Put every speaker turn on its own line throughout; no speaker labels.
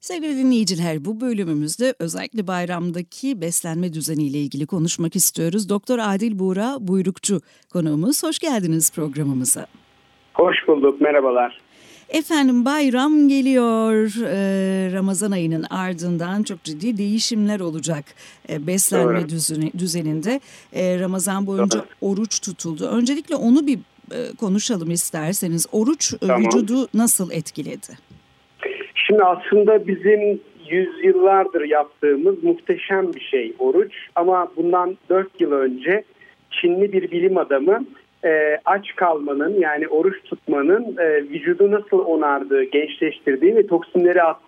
Sevgili dinleyiciler bu bölümümüzde özellikle bayramdaki beslenme düzeniyle ilgili konuşmak istiyoruz. Doktor Adil Buğra Buyrukçu konuğumuz. Hoş geldiniz programımıza.
Hoş bulduk, merhabalar.
Efendim bayram geliyor. Ee, Ramazan ayının ardından çok ciddi değişimler olacak ee, beslenme düzeni, düzeninde. Ee, Ramazan boyunca Doğru. oruç tutuldu. Öncelikle onu bir e, konuşalım isterseniz. Oruç e, tamam. vücudu nasıl etkiledi?
Şimdi aslında bizim yüzyıllardır yaptığımız muhteşem bir şey oruç. Ama bundan 4 yıl önce Çinli bir bilim adamı e, aç kalmanın yani oruç tutmanın e, vücudu nasıl onardığı, gençleştirdiği ve toksinleri at,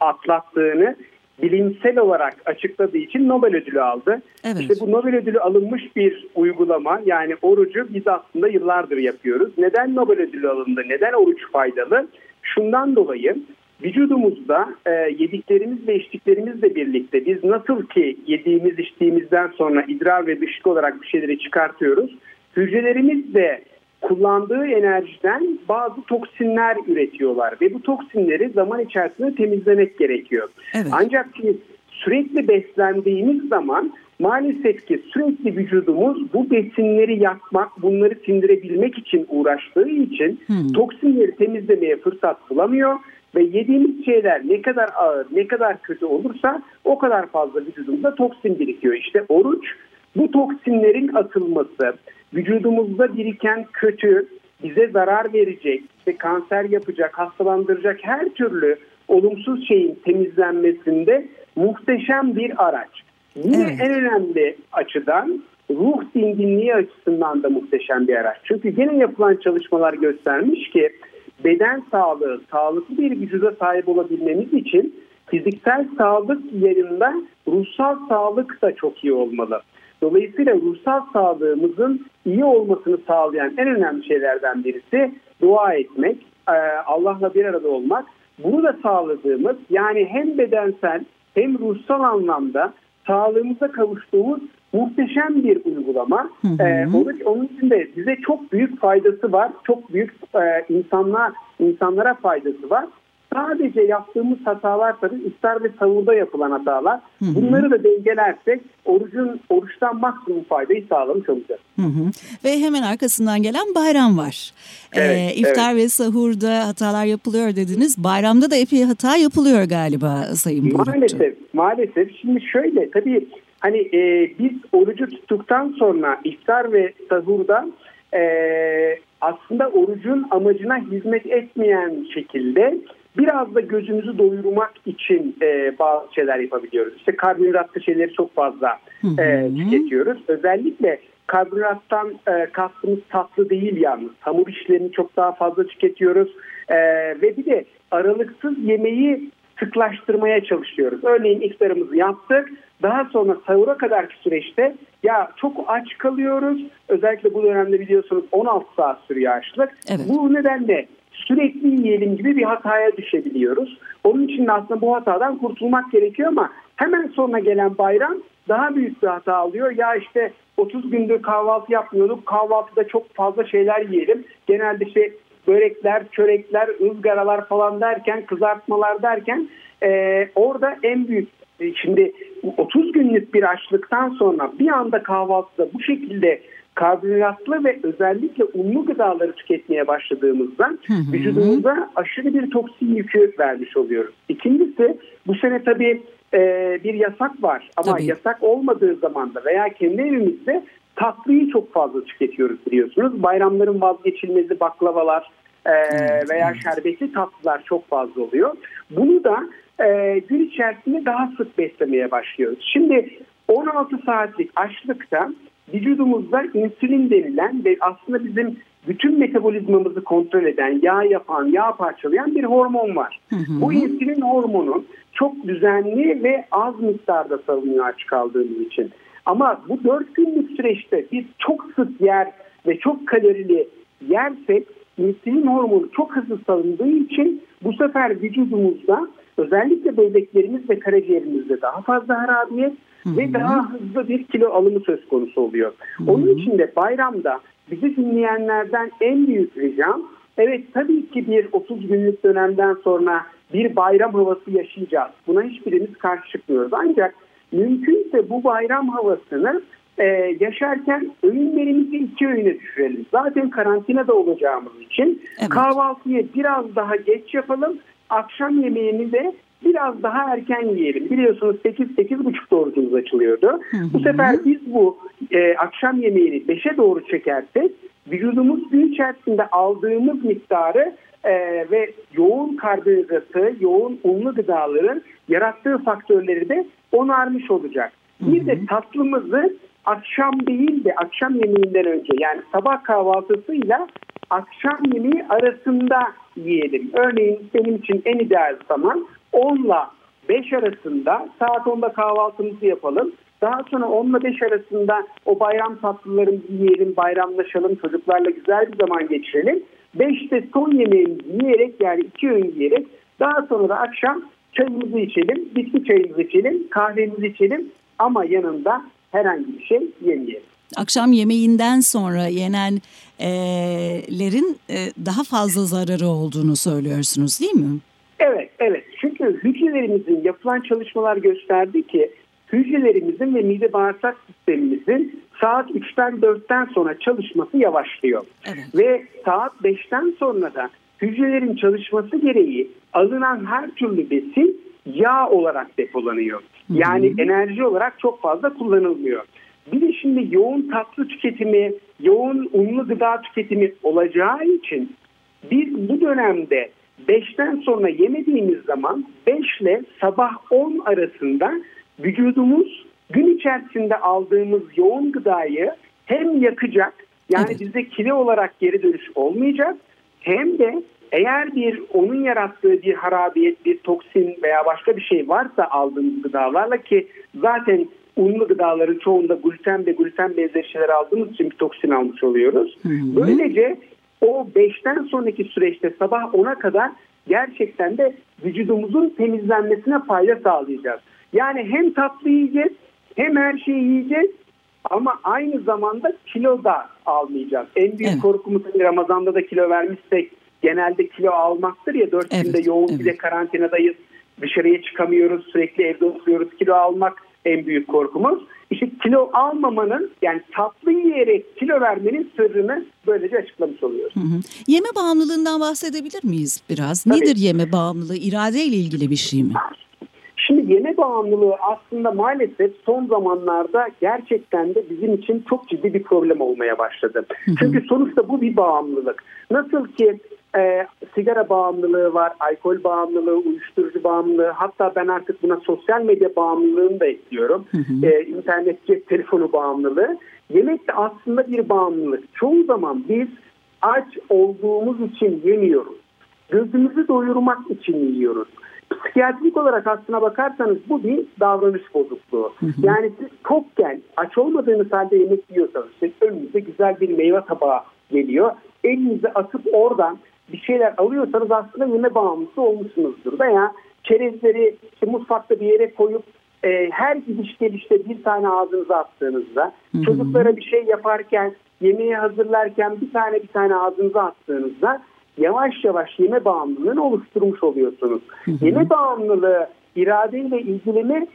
atlattığını bilimsel olarak açıkladığı için Nobel ödülü aldı. Evet. İşte bu Nobel ödülü alınmış bir uygulama yani orucu biz aslında yıllardır yapıyoruz. Neden Nobel ödülü alındı? Neden oruç faydalı? Şundan dolayı vücudumuzda e, yediklerimiz ve içtiklerimizle birlikte biz nasıl ki yediğimiz içtiğimizden sonra idrar ve dışkı olarak bir şeyleri çıkartıyoruz. Hücrelerimiz de kullandığı enerjiden bazı toksinler üretiyorlar ve bu toksinleri zaman içerisinde temizlemek gerekiyor. Evet. Ancak ki sürekli beslendiğimiz zaman maalesef ki sürekli vücudumuz bu besinleri yakmak, bunları sindirebilmek için uğraştığı için hmm. toksinleri temizlemeye fırsat bulamıyor ve yediğimiz şeyler ne kadar ağır, ne kadar kötü olursa o kadar fazla vücudumuzda toksin birikiyor. İşte oruç bu toksinlerin atılması, vücudumuzda biriken kötü, bize zarar verecek, işte kanser yapacak, hastalandıracak her türlü olumsuz şeyin temizlenmesinde muhteşem bir araç. Yine evet. en önemli açıdan ruh dinginliği açısından da muhteşem bir araç. Çünkü yine yapılan çalışmalar göstermiş ki beden sağlığı, sağlıklı bir vücuda sahip olabilmemiz için fiziksel sağlık yerinde ruhsal sağlık da çok iyi olmalı. Dolayısıyla ruhsal sağlığımızın iyi olmasını sağlayan en önemli şeylerden birisi dua etmek, e, Allah'la bir arada olmak. Bunu da sağladığımız yani hem bedensel hem ruhsal anlamda sağlığımıza kavuştuğumuz muhteşem bir uygulama. Hı hı. Ee, onun, onun için de bize çok büyük faydası var. Çok büyük e, insanlar insanlara faydası var. Sadece yaptığımız hatalar tabii iftar ve savurda yapılan hatalar. Hı hı. Bunları da dengelersek orucun oruçtan maksimum faydayı sağlamış olacağız. Hı hı.
Ve hemen arkasından gelen bayram var. Ee, evet, ee, iftar evet. ve sahurda hatalar yapılıyor dediniz. Bayramda da epey hata yapılıyor galiba Sayın Burukçu.
Maalesef, maalesef. Şimdi şöyle tabii hani e, biz orucu tuttuktan sonra iftar ve sahurda e, aslında orucun amacına hizmet etmeyen şekilde biraz da gözümüzü doyurmak için e, bazı şeyler yapabiliyoruz. İşte karbonhidratlı şeyleri çok fazla e, tüketiyoruz. Özellikle karbonhidrattan e, kastımız tatlı değil yalnız. Hamur işlerini çok daha fazla tüketiyoruz. E, ve bir de aralıksız yemeği sıklaştırmaya çalışıyoruz. Örneğin iftarımızı yaptık. Daha sonra sahura kadarki süreçte ya çok aç kalıyoruz. Özellikle bu dönemde biliyorsunuz 16 saat sürüyor açlık. Evet. Bu nedenle sürekli yiyelim gibi bir hataya düşebiliyoruz. Onun için de aslında bu hatadan kurtulmak gerekiyor ama hemen sonra gelen bayram daha büyük bir hata alıyor. Ya işte 30 gündür kahvaltı yapmıyorduk. Kahvaltıda çok fazla şeyler yiyelim. Genelde işte börekler, çörekler, ızgaralar falan derken, kızartmalar derken e, orada en büyük e, şimdi 30 günlük bir açlıktan sonra bir anda kahvaltıda bu şekilde karbonhidratlı ve özellikle unlu gıdaları tüketmeye başladığımızda hı hı. vücudumuza aşırı bir toksin yükü vermiş oluyoruz. İkincisi bu sene tabii e, bir yasak var ama tabii. yasak olmadığı zaman da veya kendi evimizde tatlıyı çok fazla tüketiyoruz biliyorsunuz. Bayramların vazgeçilmezi baklavalar e, veya şerbetli tatlılar çok fazla oluyor. Bunu da e, gün içerisinde daha sık beslemeye başlıyoruz. Şimdi 16 saatlik açlıkta vücudumuzda insülin denilen ve aslında bizim bütün metabolizmamızı kontrol eden, yağ yapan, yağ parçalayan bir hormon var. Hı hı. Bu insülin hormonu çok düzenli ve az miktarda salınıyor aç kaldığımız için. Ama bu 4 günlük süreçte biz çok sık yer ve çok kalorili yersek insülin hormonu çok hızlı salındığı için bu sefer vücudumuzda özellikle böbreklerimiz ve karaciğerimizde daha fazla harabiyet Hı-hı. ve daha hızlı bir kilo alımı söz konusu oluyor. Hı-hı. Onun için de bayramda bizi dinleyenlerden en büyük ricam evet tabii ki bir 30 günlük dönemden sonra bir bayram havası yaşayacağız. Buna hiçbirimiz karşı çıkmıyoruz. Ancak mümkünse bu bayram havasını e, yaşarken öğünlerimizi iki öğüne düşürelim. Zaten karantinada olacağımız için evet. kahvaltıyı biraz daha geç yapalım. Akşam yemeğini de biraz daha erken yiyelim. Biliyorsunuz 8-8.30 orucumuz açılıyordu. Hı hı. Bu sefer biz bu e, akşam yemeğini 5'e doğru çekersek vücudumuz gün içerisinde aldığımız miktarı e, ve yoğun karbonhidratı, yoğun unlu gıdaların yarattığı faktörleri de onarmış olacak. Bir de tatlımızı akşam değil de akşam yemeğinden önce yani sabah kahvaltısıyla akşam yemeği arasında yiyelim. Örneğin benim için en ideal zaman 10 ile 5 arasında saat 10'da kahvaltımızı yapalım. Daha sonra 10 ile 5 arasında o bayram tatlılarımızı yiyelim, bayramlaşalım, çocuklarla güzel bir zaman geçirelim. 5'te son yemeğimizi yiyerek yani iki öğün yiyerek daha sonra da akşam çayımızı içelim, bitki çayımızı içelim, kahvemizi içelim ama yanında herhangi bir şey yemeyelim.
Akşam yemeğinden sonra yenenlerin e, daha fazla zararı olduğunu söylüyorsunuz değil mi?
Evet, evet. Çünkü hücrelerimizin yapılan çalışmalar gösterdi ki hücrelerimizin ve mide bağırsak sistemimizin saat 3'ten 4'ten sonra çalışması yavaşlıyor. Evet. Ve saat 5'ten sonra da hücrelerin çalışması gereği alınan her türlü besin yağ olarak depolanıyor. Yani Hı-hı. enerji olarak çok fazla kullanılmıyor. Bir de şimdi yoğun tatlı tüketimi, yoğun unlu gıda tüketimi olacağı için biz bu dönemde 5'ten sonra yemediğimiz zaman 5 ile sabah 10 arasında vücudumuz gün içerisinde aldığımız yoğun gıdayı hem yakacak yani evet. bizde kilo olarak geri dönüş olmayacak hem de eğer bir onun yarattığı bir harabiyet, bir toksin veya başka bir şey varsa aldığımız gıdalarla ki zaten unlu gıdaların çoğunda gluten ve gluten benzeri şeyler aldığımız için bir toksin almış oluyoruz. Hı hı. Böylece o 5'ten sonraki süreçte sabah 10'a kadar gerçekten de vücudumuzun temizlenmesine fayda sağlayacağız. Yani hem tatlı yiyeceğiz hem her şeyi yiyeceğiz ama aynı zamanda kilo da almayacağız. En büyük evet. korkumuz Ramazan'da da kilo vermişsek genelde kilo almaktır ya 4 evet, günde yoğun evet. bir de karantinadayız. Dışarıya çıkamıyoruz sürekli evde oturuyoruz kilo almak en büyük korkumuz. İşte kilo almamanın yani tatlı yiyerek kilo vermenin sırrını böylece açıklamış oluyoruz. Hı hı.
Yeme bağımlılığından bahsedebilir miyiz biraz? Tabii. Nedir yeme bağımlılığı? İrade ile ilgili bir şey mi?
Şimdi yeme bağımlılığı aslında maalesef son zamanlarda gerçekten de bizim için çok ciddi bir problem olmaya başladı. Çünkü sonuçta bu bir bağımlılık. Nasıl ki e, sigara bağımlılığı var, alkol bağımlılığı, uyuşturucu bağımlılığı. Hatta ben artık buna sosyal medya bağımlılığını da ekliyorum. Hı hı. E, internet cep telefonu bağımlılığı. Yemek de aslında bir bağımlılık. Çoğu zaman biz aç olduğumuz için yemiyoruz. Gözümüzü doyurmak için yiyoruz. Psikiyatrik olarak aslına bakarsanız bu bir davranış bozukluğu. Hı hı. Yani siz tokken aç olmadığınız halde yemek yiyorsanız işte önünüze güzel bir meyve tabağı geliyor. Elinizi atıp oradan bir şeyler alıyorsanız aslında yeme bağımlısı olmuşsunuzdur. Veya çerezleri işte mutfakta bir yere koyup e, her gidiş gelişte bir tane ağzınıza attığınızda, Hı-hı. çocuklara bir şey yaparken, yemeği hazırlarken bir tane bir tane ağzınıza attığınızda yavaş yavaş yeme bağımlılığını oluşturmuş oluyorsunuz. Hı-hı. Yeme bağımlılığı iradeyle ilgili mi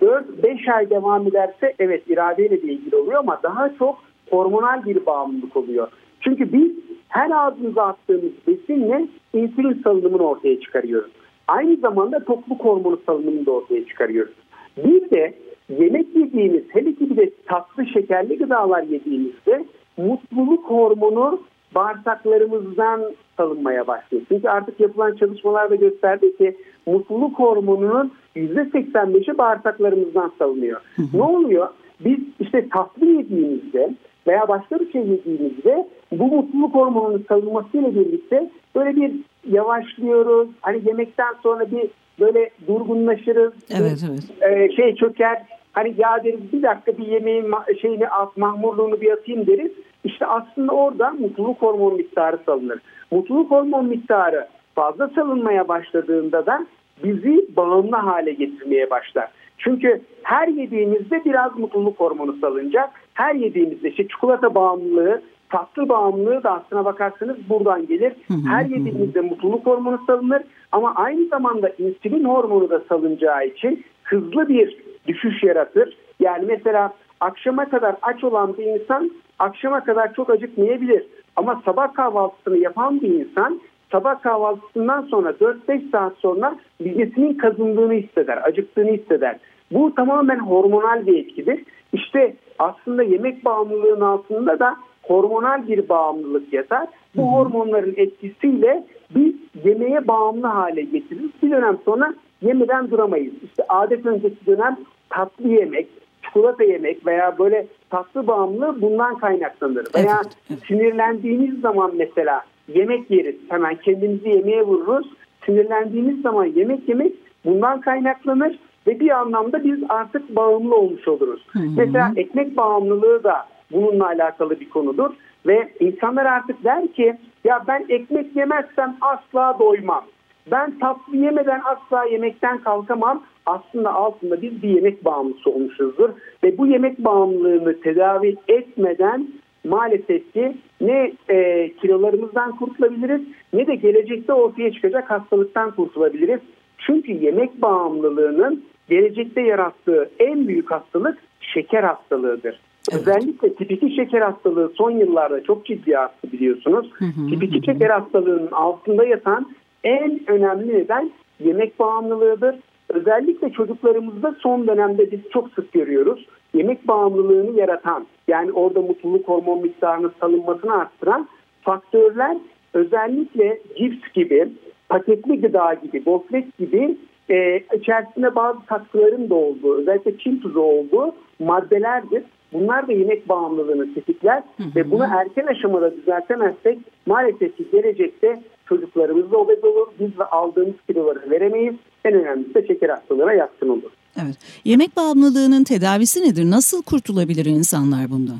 4-5 ay devam ederse evet iradeyle de ilgili oluyor ama daha çok hormonal bir bağımlılık oluyor. Çünkü biz her ağzımıza attığımız besinle insülin salınımını ortaya çıkarıyoruz. Aynı zamanda tokluk hormonu salınımını da ortaya çıkarıyoruz. Bir de yemek yediğimiz, hele ki bir de tatlı şekerli gıdalar yediğimizde mutluluk hormonu bağırsaklarımızdan salınmaya başlıyor. Çünkü artık yapılan çalışmalarda gösterdi ki mutluluk hormonunun %85'i bağırsaklarımızdan salınıyor. ne oluyor? Biz işte tatlı yediğimizde veya başka bir şey yediğimizde bu mutluluk hormonunun salınmasıyla birlikte böyle bir yavaşlıyoruz. Hani yemekten sonra bir böyle durgunlaşırız.
Evet, evet.
E, şey çöker. Hani ya deriz bir dakika bir yemeğin şeyini at, mahmurluğunu bir atayım deriz. İşte aslında orada mutluluk hormonu miktarı salınır. Mutluluk hormon miktarı fazla salınmaya başladığında da bizi bağımlı hale getirmeye başlar. Çünkü her yediğimizde biraz mutluluk hormonu salınacak. Her yediğimizde işte çikolata bağımlılığı tatlı bağımlılığı da aslına bakarsanız buradan gelir. Her yediğimizde mutluluk hormonu salınır ama aynı zamanda insülin hormonu da salınacağı için hızlı bir düşüş yaratır. Yani mesela akşama kadar aç olan bir insan akşama kadar çok acıkmayabilir. Ama sabah kahvaltısını yapan bir insan sabah kahvaltısından sonra 4-5 saat sonra midesinin kazındığını hisseder, acıktığını hisseder. Bu tamamen hormonal bir etkidir. İşte aslında yemek bağımlılığının altında da hormonal bir bağımlılık yatar. Bu hormonların etkisiyle biz yemeğe bağımlı hale getiririz. Bir dönem sonra yemeden duramayız. İşte adet öncesi dönem tatlı yemek, çikolata yemek veya böyle tatlı bağımlılığı bundan kaynaklanır. Veya evet. sinirlendiğimiz zaman mesela yemek yeriz. Hemen kendimizi yemeğe vururuz. Sinirlendiğimiz zaman yemek yemek bundan kaynaklanır ve bir anlamda biz artık bağımlı olmuş oluruz. Hı hı. Mesela ekmek bağımlılığı da bununla alakalı bir konudur ve insanlar artık der ki ya ben ekmek yemezsem asla doymam. Ben tatlı yemeden asla yemekten kalkamam. Aslında altında biz bir yemek bağımlısı olmuşuzdur ve bu yemek bağımlılığını tedavi etmeden maalesef ki ne e, kilolarımızdan kurtulabiliriz ne de gelecekte ortaya çıkacak hastalıktan kurtulabiliriz. Çünkü yemek bağımlılığının gelecekte yarattığı en büyük hastalık şeker hastalığıdır. Evet. Özellikle tip 2 şeker hastalığı son yıllarda çok ciddi arttı biliyorsunuz. Hı hı, tip 2 hı. şeker hastalığının altında yatan en önemli neden yemek bağımlılığıdır. Özellikle çocuklarımızda son dönemde biz çok sık görüyoruz. Yemek bağımlılığını yaratan yani orada mutluluk hormon miktarının salınmasını arttıran faktörler özellikle cips gibi, paketli gıda gibi, gofret gibi e, içerisinde bazı katkıların da olduğu, özellikle çin tuzu olduğu maddelerdir. Bunlar da yemek bağımlılığını tetikler hı hı. ve bunu erken aşamada düzeltemezsek maalesef ki gelecekte çocuklarımız da obez olur. Biz de aldığımız kiloları veremeyiz. En önemlisi de şeker hastalığına yatkın olur.
Evet. Yemek bağımlılığının tedavisi nedir? Nasıl kurtulabilir insanlar bundan?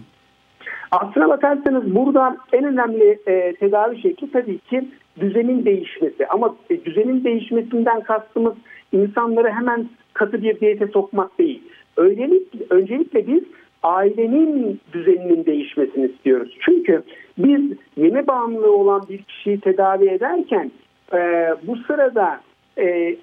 Aslına bakarsanız burada en önemli e, tedavi şekli tabii ki düzenin değişmesi. Ama e, düzenin değişmesinden kastımız insanları hemen katı bir diyete sokmak değil. Öncelikle, öncelikle biz ailenin düzeninin değişmesini istiyoruz. Çünkü biz yeme bağımlılığı olan bir kişiyi tedavi ederken e, bu sırada e,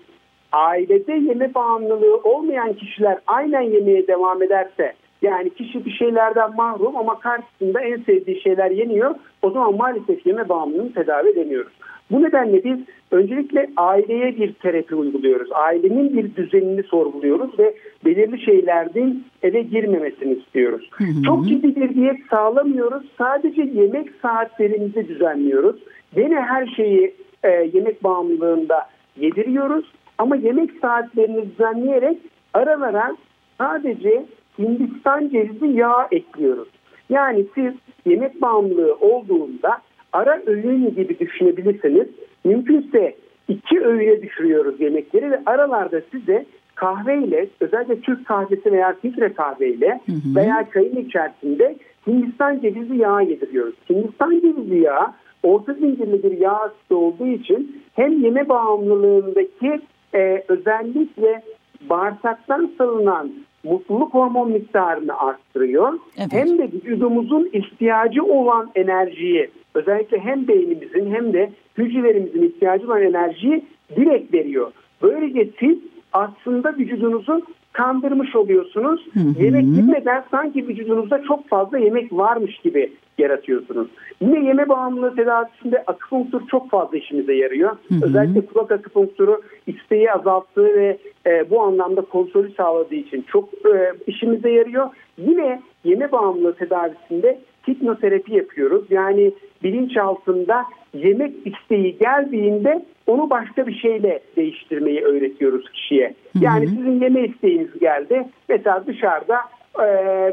ailede yeme bağımlılığı olmayan kişiler aynen yemeye devam ederse yani kişi bir şeylerden mahrum ama karşısında en sevdiği şeyler yeniyor. O zaman maalesef yeme bağımlılığını tedavi edemiyoruz. Bu nedenle biz öncelikle aileye bir terapi uyguluyoruz. Ailenin bir düzenini sorguluyoruz ve belirli şeylerden eve girmemesini istiyoruz. Hı hı. Çok ciddi bir diyet sağlamıyoruz. Sadece yemek saatlerimizi düzenliyoruz. Gene her şeyi e, yemek bağımlılığında yediriyoruz. Ama yemek saatlerini düzenleyerek aralara sadece Hindistan cevizi yağ ekliyoruz. Yani siz yemek bağımlılığı olduğunda ara öğün gibi düşünebilirsiniz. Mümkünse iki öğüne düşürüyoruz yemekleri ve aralarda size kahveyle özellikle Türk kahvesi veya filtre kahveyle hı hı. veya çayın içerisinde Hindistan cevizi yağı yediriyoruz. Hindistan cevizi yağı orta zincirli bir yağ asidi olduğu için hem yeme bağımlılığındaki e, özellikle bağırsaktan salınan mutluluk hormon miktarını arttırıyor. Evet. Hem de vücudumuzun ihtiyacı olan enerjiyi özellikle hem beynimizin hem de hücrelerimizin ihtiyacı olan enerjiyi direkt veriyor. Böylece siz aslında vücudunuzu kandırmış oluyorsunuz. Hı hı. Yemek yemeden sanki vücudunuzda çok fazla yemek varmış gibi yaratıyorsunuz. Yine yeme bağımlılığı tedavisinde akupunktur çok fazla işimize yarıyor. Hı hı. Özellikle kulak akupunkturu isteği azalttığı ve e, bu anlamda kontrolü sağladığı için çok e, işimize yarıyor. Yine yeme bağımlılığı tedavisinde hipnoterapi yapıyoruz. Yani bilinç altında yemek isteği geldiğinde onu başka bir şeyle değiştirmeyi öğretiyoruz kişiye. Yani hı hı. sizin yeme isteğiniz geldi. Mesela dışarıda e,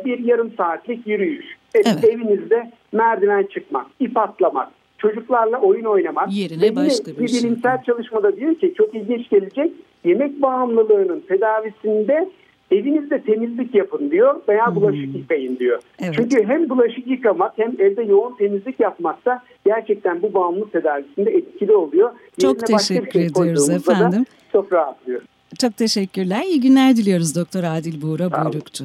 bir yarım saatlik yürüyüş. Evet. Evinizde merdiven çıkmak, ip atlamak, çocuklarla oyun oynamak.
Yerine Ve başka bir, bir
şey. bilimsel çalışmada diyor ki çok ilginç gelecek. Yemek bağımlılığının tedavisinde evinizde temizlik yapın diyor veya bulaşık hmm. yıkayın diyor. Evet. Çünkü hem bulaşık yıkamak hem evde yoğun temizlik yapmak da gerçekten bu bağımlılık tedavisinde etkili oluyor.
Çok Yerine teşekkür şey ediyoruz efendim.
Çok rahatlıyor.
Çok teşekkürler. İyi günler diliyoruz Doktor Adil Buğra Buyrukçu.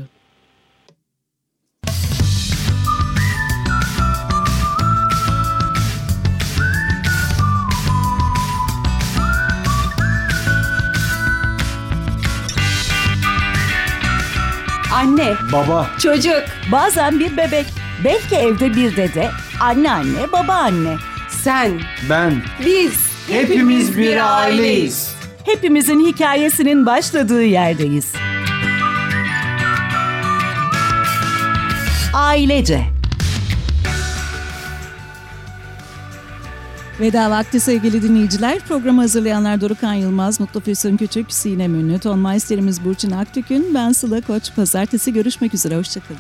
Anne,
Baba,
çocuk.
Bazen bir bebek, belki evde bir dede, anneanne, babaanne.
Sen,
ben.
biz.
Hepimiz bir aileyiz.
Hepimizin hikayesinin başladığı yerdeyiz. Ailece.
Veda vakti sevgili dinleyiciler. Programı hazırlayanlar Dorukan Yılmaz, Mutlu Füsun Küçük, Sinem Ünlü, Ton Meisterimiz Burçin Aktükün, ben Sıla Koç. Pazartesi görüşmek üzere, hoşçakalın.